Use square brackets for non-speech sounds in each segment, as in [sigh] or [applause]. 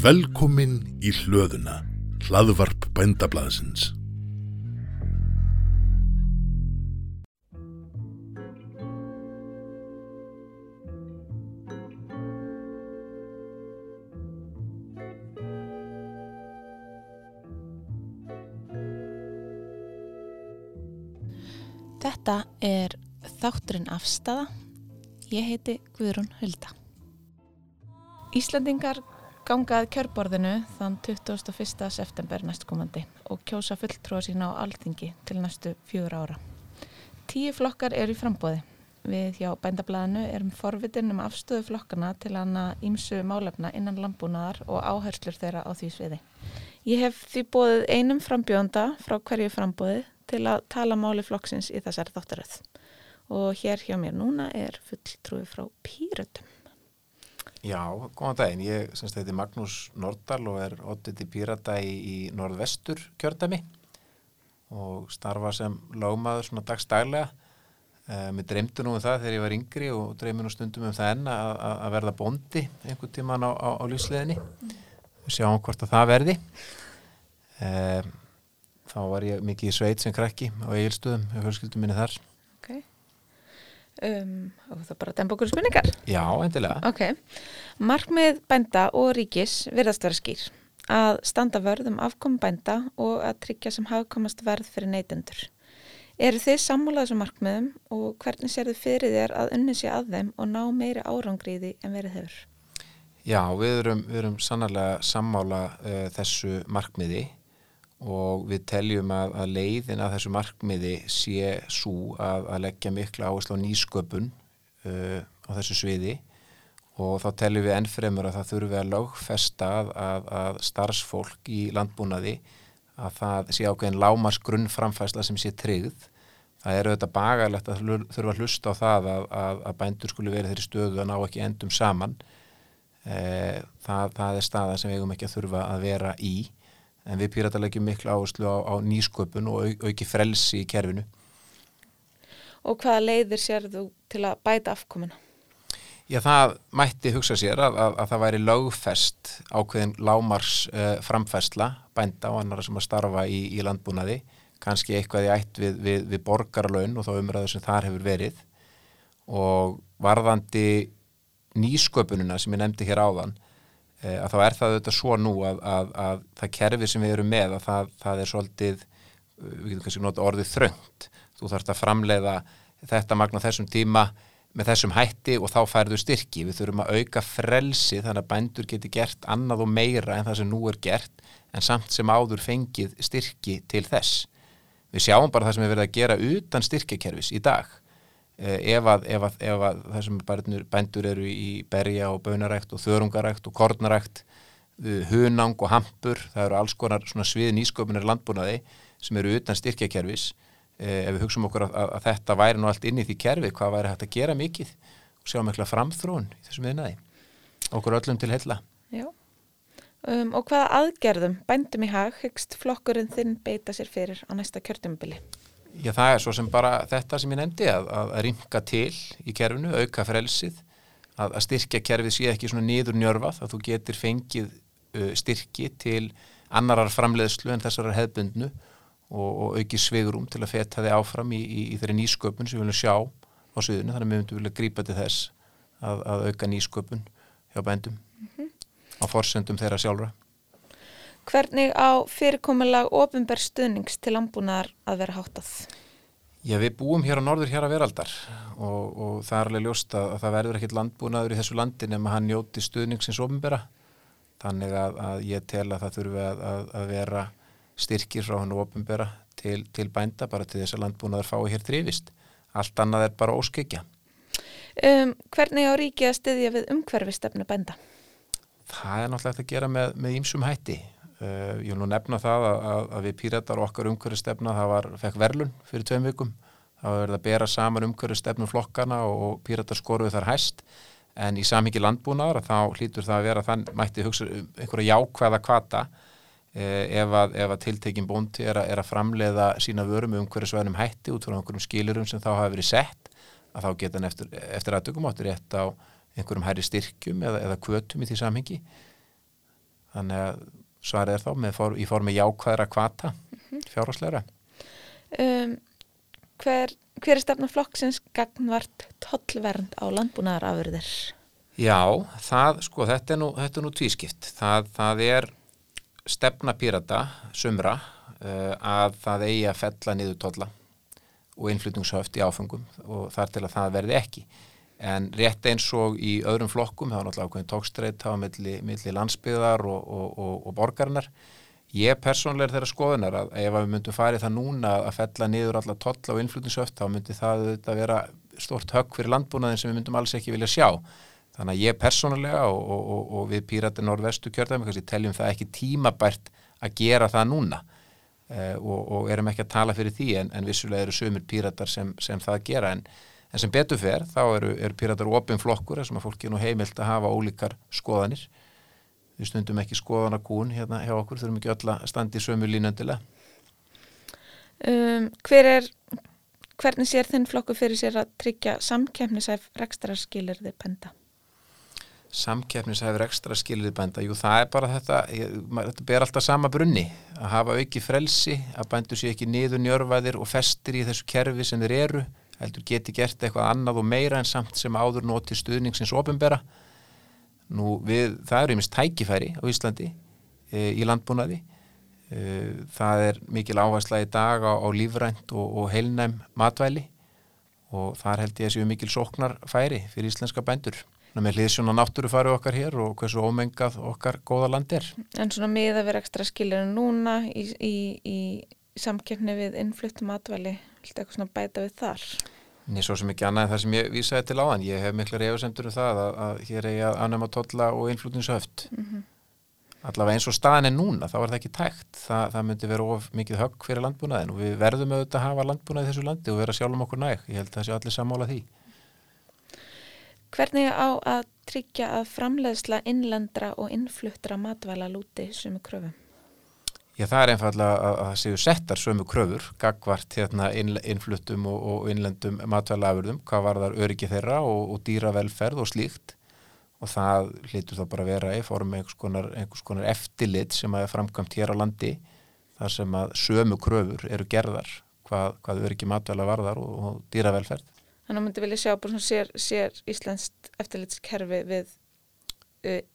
Velkomin í hlöðuna, hlaðvarp bændablaðsins. Þetta er þátturinn afstafa. Ég heiti Guðrún Hulda. Íslandingar gangað kjörborðinu þann 21. september næstkomandi og kjósa fulltrúa sína á alþingi til næstu fjögur ára. Tíu flokkar eru í frambóði. Við hjá bændablaðinu erum forvitin um afstöðu flokkana til hana ímsu málefna innan landbúnaðar og áherslur þeirra á því sviði. Ég hef því bóðið einum frambjónda frá hverju frambóði til að tala máli flokksins í þessari þáttaröð. Og hér hjá mér núna er fulltrúi frá Pírötum. Já, góðan daginn. Ég semst heiti Magnús Nordal og er oddit í Pírata í, í norðvestur kjördami og starfa sem lágmaður svona dagstælega. Eh, mér dreymdu nú um það þegar ég var yngri og dreymdu nú stundum um það enn að, verða bondi einhvern tíman á, á, á lífsleðinni. Við sjáum hvort að það verði. Eh, þá var ég mikið í sveit sem krakki á eigilstöðum og fjölskyldum minni þar. Um, og það bara demba okkur spurningar. Já, endilega. Ok. Markmið bænda og ríkis virðast vera skýr. Að standa vörð um afkomi bænda og að tryggja sem hafkomast verð fyrir neytendur. Eru þið sammúlað þessum markmiðum og hvernig sér þið fyrir þér að unni sér að þeim og ná meiri árangriði en verið hefur? Já, við erum, við erum sannarlega sammála uh, þessu markmiði og við teljum að, að leiðin að þessu markmiði sé svo að, að leggja miklu áherslu á nýsköpun uh, á þessu sviði og þá teljum við ennfremur að það þurfi að lögfesta að, að starfsfólk í landbúnaði að það sé ákveðin lámars grunnframfæsla sem sé tryggð. Það er auðvitað bagalegt að þurfa að hlusta á það að bændur skuli verið þeirri stöðu að ná ekki endum saman. Eh, það, það er staða sem við eigum ekki að þurfa að vera í en við pýrataleggjum miklu áherslu á, á nýsköpun og au, auki frelsi í kerfinu. Og hvaða leiðir sér þú til að bæta afkomina? Já, það mætti hugsa sér að, að, að það væri lögfest ákveðin lámars uh, framfæsla bænda og annara sem að starfa í, í landbúnaði, kannski eitthvað í ætt við, við, við borgarlaun og þá umræðu sem þar hefur verið og varðandi nýsköpununa sem ég nefndi hér áðan að þá er það auðvitað svo nú að, að það kerfi sem við erum með að það, það er svolítið, við getum kannski nota orðið þröngt, þú þarfst að framleiða þetta magna þessum tíma með þessum hætti og þá færðu styrki. Við þurfum að auka frelsi þannig að bændur geti gert annað og meira en það sem nú er gert en samt sem áður fengið styrki til þess. Við sjáum bara það sem er verið að gera utan styrkjakerfis í dag. Ef að, ef að, ef að það sem bændur, eru í berja og baunarækt og þörungarækt og kornarækt, hunang og hampur, það eru alls konar svið nýsköpunar landbúnaði sem eru utan styrkjakerfis. Ef við hugsaum okkur að, að, þetta væri nú allt inn í því kerfi, hvað væri hægt að gera mikið og sjá mikla framþrún í þessum viðnaði okkur öllum til heilla. Já, um, og hvaða aðgerðum bændum í hag hyggst flokkurinn þinn beita sér fyrir á næsta kjörtumubili? Já, það er svo sem bara þetta sem ég nefndi að, að ringa til í kerfinu, auka frelsið að styrkja kerfið sé ekki svona nýður njörfað, að þú getur fengið uh, styrki til annarar framleiðslu en þessarar hefbundnu og, og auki sveigurum til að feta þið áfram í, í, í þeirri nýsköpun sem við viljum sjá á sviðinu, þannig að við myndum vilja grípa til þess að, að auka nýsköpun hjá bændum mm -hmm. á forsendum þeirra sjálfra. Hvernig á fyrirkomulag ofinberð stuðnings til ambúnaðar að vera háttað? Já, við búum hér á norður hér að veraldar og, og það er alveg ljóst að, að það verður ekkit landbúnaður í þessu landi nema hann njóti stuðningsins ofinbera þannig að, að ég tel að það þurfi að, að vera styrkir frá hann ofinbera til, til bænda bara til þess að landbúnaðar fái hér þrývist. Allt annað er bara óskikja. Um, hvernig á ríki að styðja við umhverfistefnu bænda? Það er náttúrulega að gera með, með ímsum hætti. Uh, ég vil nú nefna það að, að, að við píratar okkar umhverfistefna það var, fekk verlun fyrir tveim vikum. Það verið að bera saman umhverfistefnum flokkana og, píratar skoruðu þar hæst en í samhengi landbúnaðar þá hlýtur það að vera þann mætti hugsa um einhverja jákvæða kvata ef að, að tiltekin bóndi er, er að framleiða sína vörum um hverju svænum hætti út frá einhverjum skilurum sem þá hafa verið sett að þá geta hann eftir, eftir aðtökum áttur rétt á einhverjum svarið er þá með for, í formi jákvæðra kvata fjárhásleira Um, hver, hver er stefna flokksins gagnvart tollvernd á landbúnaðarafurðir? Já, það, sko, þetta er nú, þetta er nú tvískipt. Það, það er stefna pírata, sumra, uh, að það eigi að fella niður tolla og innflutningshöft í áfengum og þar til að það verði ekki. En rétt eins og í öðrum flokkum, það var náttúrulega ákveðin tókstreit á milli, milli landsbyðar og, og, og, og borgarinnar. Ég persónlega er þeirra skoðunar að ef við myndum farið það núna að fella niður alla tolla og innflutningshöft, þá myndi það auðvitað vera stort högg fyrir landbúnaðin sem við myndum alls ekki vilja sjá. Þannig að ég persónulega og, við Pírati Norðvestu kjörðum kannski teljum það ekki tímabært að gera það núna og, og erum ekki að tala fyrir því en, en vissulega eru sömur Píratar sem, sem það gera en, en sem betur fer þá eru, eru Píratar opin flokkur sem að fólki er nú heimilt að hafa ólíkar skoðanir. Við stundum ekki skoðanarkún hérna hjá okkur, þurfum ekki öll að standa í sömu línöndilega. Um, hver er, hvernig sér þinn flokku fyrir sér að tryggja samkefnisæf rekstrarskilirði penda? samkeppnishæfur ekstra skilrið bænda, jú það er bara þetta, ég, þetta ber alltaf sama brunni að hafa auki frelsi, að bændu sé ekki niður njörfaðir og festir í þessu kerfi sem þeir eru, heldur geti gert eitthvað annað og meira en samt sem áður noti stuðningsins ofinbera nú við, það eru einmist tækifæri á Íslandi e, í landbúnaði. E, það er mikil áhersla í dag á, á lífrænt og, og heilnæm matvæli og þar held ég að séu mikil sóknarfæri fyrir íslenska bændur. Með hliðsjóna náttúrufari okkar hér og hversu ómengað okkar góða land er. En svona miða við ekstra skilirinn núna í, í, í samkeppni við innfluttum matvæli, viltu eitthvað svona bæta við þar? Nei, svo sem ekki annað en það sem ég vísaði til áðan. Ég hef mikla reyfusendur um það að, að hér er ég að annama tolla og innflutningshöft. Mm -hmm. Allavega eins og staðin er núna, þá er það ekki tækt. Þa, það myndi vera of mikið högg fyrir landbúnaðin og við verðum auðvitað að hafa landbúnað í þessu landi og vera sjálfum okkur næg. Ég held að það sé allir sammála því. Hvernig á að tryggja að framleiðsla innlendra og innfluttra matvæla lúti sömu kröfum? Já, það er einfallega að það séu settar sömu kröfur, gagvart hérna innfluttum og, og innlendum matvæla afurðum, hvað var þar öryggi þeirra og, og dýravelferð og slíkt og það hlýtur þá bara að vera í form einhvers konar, einhvers konar eftirlit sem að er framkvæmt hér á landi þar sem að sömu kröfur eru gerðar hvað, hvað öryggi matvæla varðar og, og dýravelferð. Þannig að maður vilja sjá bara svona sér, sér Íslandst eftirlitskerfi við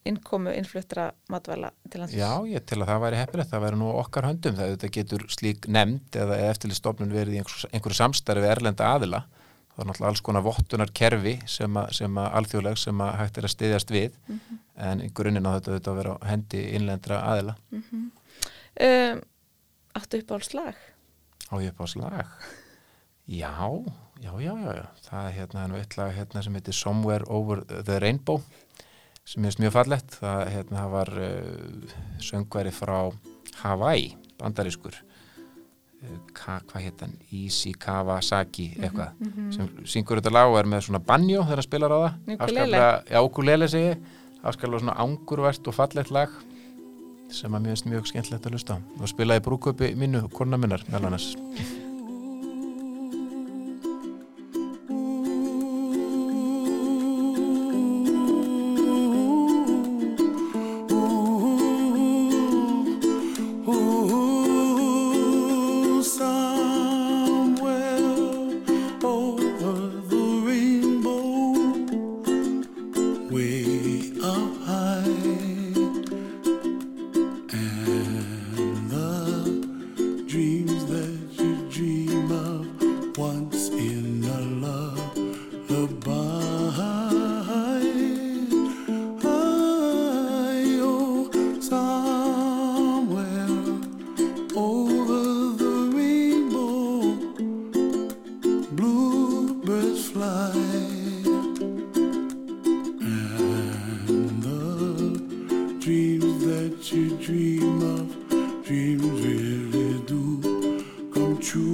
innkomu innfluttra matvæla til landsins. Já, ég til að það væri heppilegt, það væri nú okkar höndum það þetta getur slík nefnd eða eftirlitsstofnun verið í einhverju, einhverju samstarfi við erlenda aðila. Það er náttúrulega alls konar vottunar kerfi sem að, sem að alþjóðleg sem að hægt er að styðjast við mm -hmm. en í grunninn á þetta þetta að vera hendi innlendra aðila. Mm -hmm. um, áttu upp á slag? Á upp á slag? Já, já, já, já, já. það er hérna hérna sem heitir Somewhere Over the Rainbow sem er mjög fallett það, hérna, það var uh, söngværi frá Hawaii bandarískur uh, hvað heit hann? Easy Kawasaki mhm, eitthvað mm -hmm. sem syngur þetta lag og er með svona banjo þegar hann spilar á það. Ukulele. Já, ukulele segi afskalega svona angurvært og fallett lag sem að mjög, mjög skemmtilegt að lusta og spilaði brúköpi mínu, korna minnar meðal annars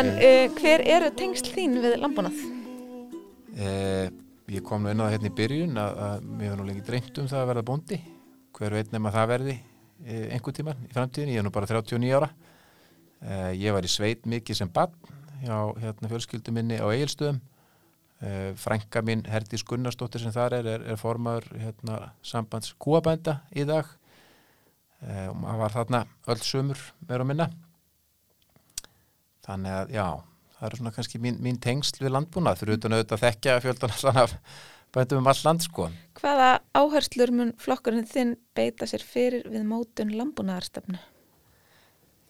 En uh, hver eru tengsl þín við landbúnað? Eh, ég kom nú inn á það hérna í byrjun að, að mér var nú lengi dreymt um það að verða bóndi. Hver veit nema það verði eh, einhver tíman í framtíðin, ég er nú bara 39 ára. Eh, ég var í sveit mikið sem bann hjá hérna, fjölskyldu minni á Egilstöðum eh, frænka mín Herdís Gunnarsdóttir sem þar er, er, er formaður hérna, sambands kúabænda í dag. Og maður var þarna öll sömur meira og minna þannig að já það eru svona kannski mín, mín tengsl við landbúnað. Fyrir utan auðvitað að þekkja fjöldan svona bændum um all land sko. Hvaða áherslur mun flokkurinn þinn beita sér fyrir við mótun landbúnaðarstefnu?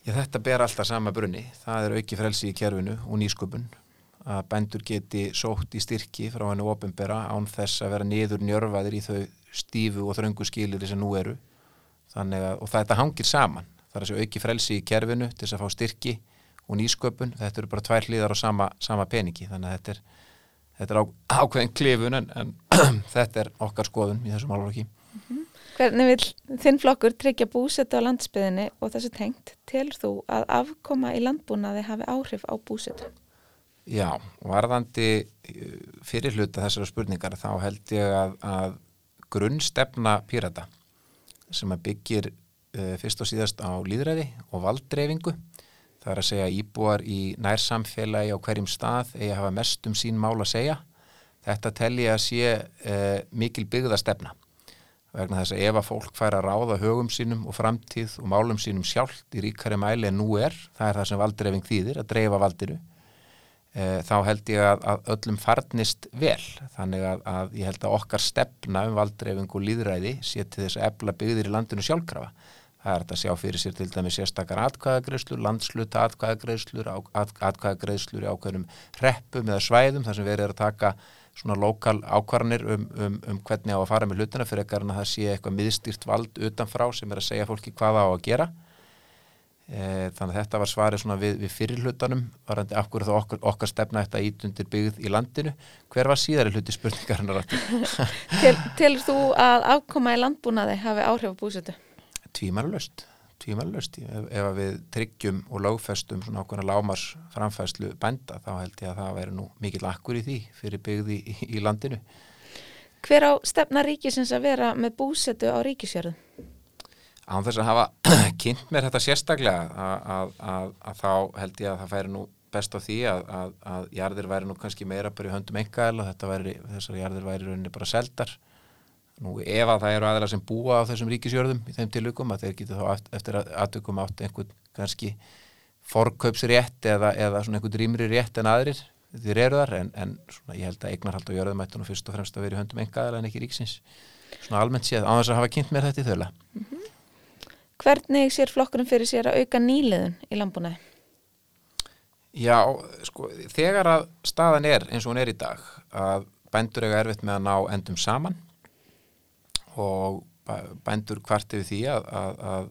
Já, þetta ber alltaf sama brunni. Það er auki frelsi í kerfinu og nýsköpun. Að bændur geti sótt í styrki frá hennu ofinbera án þess að vera niður njörfaðir í þau stífu og þröngu skilir sem nú eru. Þannig að, og þetta hangir saman. Það er þessi auki frelsi í kerfinu til þess að fá styrki og nýsköpun, þetta eru bara tvær hlýðar á sama, sama peningi, þannig að þetta er, þetta er á, ákveðin klifun en, en [clears throat] þetta er okkar skoðun í þessum álflokki. Hvernig vil þinn flokkur tryggja búsetu á landsbyðinni og þessu tengt telur þú að afkoma í landbúnaði hafi áhrif á búsetu? Já, varðandi eh, fyrir hluta þessara spurningar þá held ég að, að grunnstefna pírata sem byggir uh, fyrst og síðast á líðræði og valddreyfingu Það er að segja íbúar í nærsamfélagi á hverjum stað að hafa mest um sín mál að segja. Þetta telli að sé eh, mikil byggða stefna. Vegna þess að ef að fólk fær að ráða högum sínum og framtíð og málum sínum sjálft í ríkari mæli en nú er, það er það sem valdrefing þýðir, að dreifa valdinu, eh, þá held ég að, að öllum farnist vel. Þannig að, að ég held að okkar stefna um valdrefing og líðræði sé til þess að ebla byggðir í landinu sjálfkrafa. Það er að sjá fyrir sér til dæmi sérstakar atkvæðagreðslur, landsluta atkvæðagreðslur, atkvæðagreðslur í ákveðnum reppum eða svæðum þar sem verið er að taka svona lokal ákvarðanir um, um, um hvernig á að fara með hlutina fyrir ekkar en að það sé eitthvað miðstýrt vald utanfrá sem er að segja fólki hvað á að gera. E, þannig að þetta var svarið svona við, við fyrir hlutanum, varandi hverju þá okkar, okkar stefna þetta ítundir byggð í landinu. Hver var síðari hluti spurningarinnar? [laughs] Til, Tilur þú að afkoma í landbúnaði hafi áhrif á búsetu? Tvímarlöst tvímarlöst, ef, ef við tryggjum og lögfestum svona okkurna lámars framfæslu bænda, þá held ég að það væri nú mikil akkur í því fyrir byggði í, í landinu. Hver á stefna ríkisins að vera með búsetu á ríkisjörðum? Án þess að hafa [clears throat] kynnt mér þetta sérstaklega að, að, að, að þá held ég að það færi nú best á því að jarðir væri nú kannski meira bara í höndum engaðil og þetta væri, þessar jarðir væri rauninni bara seldar Nú ef að það eru aðeins sem búa á þessum ríkisjörðum í þeim tilvíkum að þeir geta þá eftir aðtökum átt einhvern kannski forkaupsrétt eða, eða svona einhvern rýmri rétt en aðrir þeir eru þar en, en svona ég held að eignarhald og jörðumættunum fyrst og fremst að vera í höndum engaðar en ekki ríksins svona almennt séð á þess að hafa kynnt mér þetta í þöla mm -hmm. Hvernig sér flokkurinn fyrir sér að auka nýliðun í landbúnaði? Já, sko, þegar að staðan er eins og hún er í dag að bændur eiga erfitt með að ná endum saman og bændur hvart yfir því að, að, að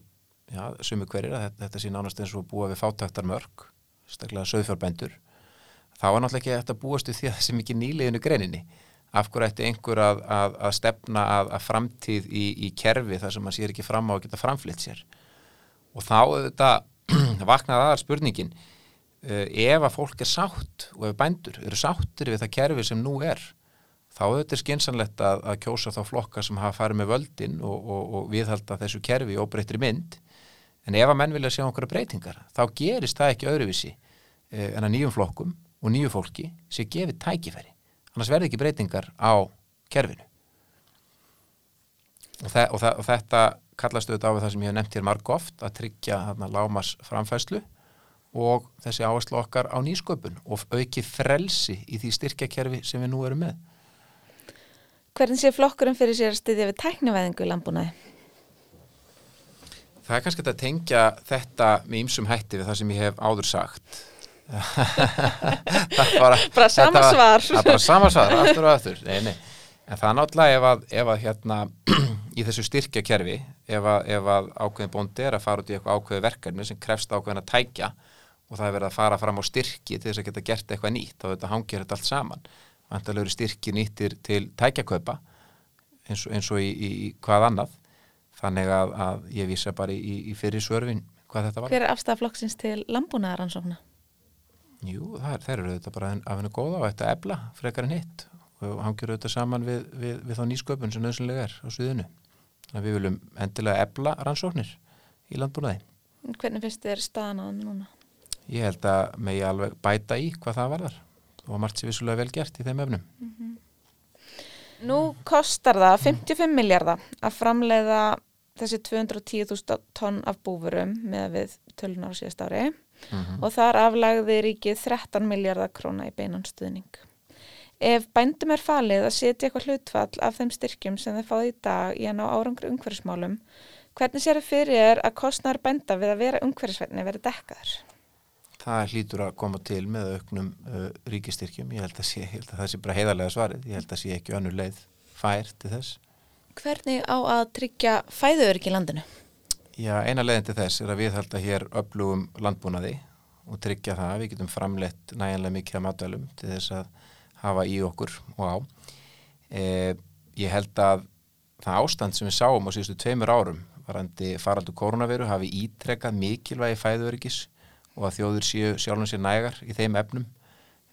já, sumi hverjir að þetta, þetta sé nánast eins og búa við fátaktar mörg, staklega söðfjárbændur þá er náttúrulega ekki þetta búast við því að það sé mikið nýleginu greininni. Af hverju ætti einhver að, að stefna að framtíð í, í kerfi þar sem maður sér ekki fram á að geta framflitt sér? Og þá þetta [clears throat] vaknaði aðar spurningin uh, ef að fólk er sátt og ef bændur eru sáttir við það kerfi sem nú er þá auðvitað er skinsanlegt að, að kjósa þá flokka sem hafa farið með völdin og, og, og viðhalda þessu kerfi og breytri mynd. En ef að menn vilja sjá okkur breytingar þá gerist það ekki öðruvísi eh, en að nýjum flokkum og nýju fólki sé gefið tækifæri. Annars verði ekki breytingar á kerfinu. Og, þe og, og þetta kallast auðvitað á það sem ég hef nefnt hér marg oft að tryggja hana, lámas framfæslu og þessi áherslu okkar á nýsköpun og auki frelsi í því styrkjakerfi sem við nú erum með Hvernig sé flokkurinn fyrir sér að styðja við tæknivæðingu í landbúnaði? Það er kannski að tengja þetta með ýmsum hætti við það sem ég hef áður sagt. [laughs] bara, bara sama svar. Það er bara sama svar, aftur og aftur. Nei, nei. En það er náttúrulega ef að, ef að hérna, [clears throat] í þessu styrkja kerfi, ef að, ef að ákveðin bóndi er að fara út í eitthvað ákveði verkefni sem krefst ákveðin að tækja og það er verið að fara fram á styrki til þess að geta gert eitthvað nýtt og þetta hangir þetta allt saman vantarlegur styrki nýttir til tækjakaupa eins, eins og í, í, hvað annað þannig að, að ég vísa bara í, í fyrir svörfin hvað þetta var. Hver er afstaflokksins til landbúnaðaransókna? Jú, það er, þeir eru auðvitað bara af hennu góða og þetta ebla frekar en hitt og hangjur auðvitað saman við, við, við þá nýsköpun sem nöðsynlega er á sviðinu. Þannig að við viljum endilega ebla rannsóknir í landbúnaði. Hvernig finnst þér staðan á þeim núna? Ég held að megi alveg bæta í hvað það varðar og margt sér vissulega vel gert í þeim efnum. Nú kostar það 55 miljardar að framleiða þessi 210.000 tonn af búfurum með við tölunar síðast ári Mm og þar aflagði ríkið 13 miljardar króna í beinan stuðning. Ef bændum er falið að setja eitthvað hlutfall af þeim styrkjum sem þeir fáið í dag í að ná árangri umhverfismálum, hvernig sér þið fyrir að kostnar bænda við að vera umhverfisverðni verið dekkaður? Það hlýtur að koma til með auknum uh, ríkistyrkjum. Ég held, að sé, ég held að það sé bara heiðarlega svarið. Ég held að sé ekki önnur leið fær til þess. Hvernig á að tryggja fæðuöryggi í landinu? Já, eina leiðin til þess er að við halda hér öflugum landbúnaði og tryggja það að við getum framleitt næjanlega mikið af matvælum til þess að hafa í okkur og á. E, ég held að það ástand sem við sáum á síðustu tveimur árum varandi faraldu koronaviru hafi ítrekkað mikilvægi fæðuöryggis og að þjóður séu sjálfum sér nægar í þeim efnum.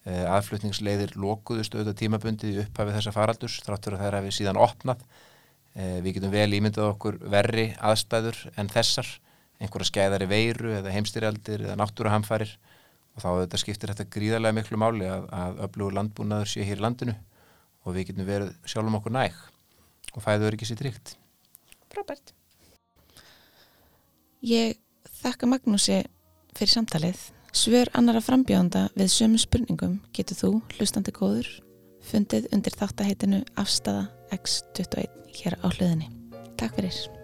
E, aðflutningsleiðir lokuðust auðvitað tímabundið í upphafi þessa faraldurs þráttur að þær hafi síðan opnað Eh, við getum vel ímyndað okkur verri aðstæður en þessar, einhverja skæðari veiru eða heimstyrjaldir eða náttúruhamfarir og þá þetta skiptir þetta gríðarlega miklu máli að, að öflugur landbúnaður sé hér í landinu og við getum verið sjálfum okkur næg og fæður ekki sér tryggt. Frábært. Ég þakka Magnúsi fyrir samtalið. Svör annara frambjóðanda við sömu spurningum getur þú, hlustandi góður, fundið undir þáttaheitinu Afstafa X21 hér á hliðinni. Takk fyrir.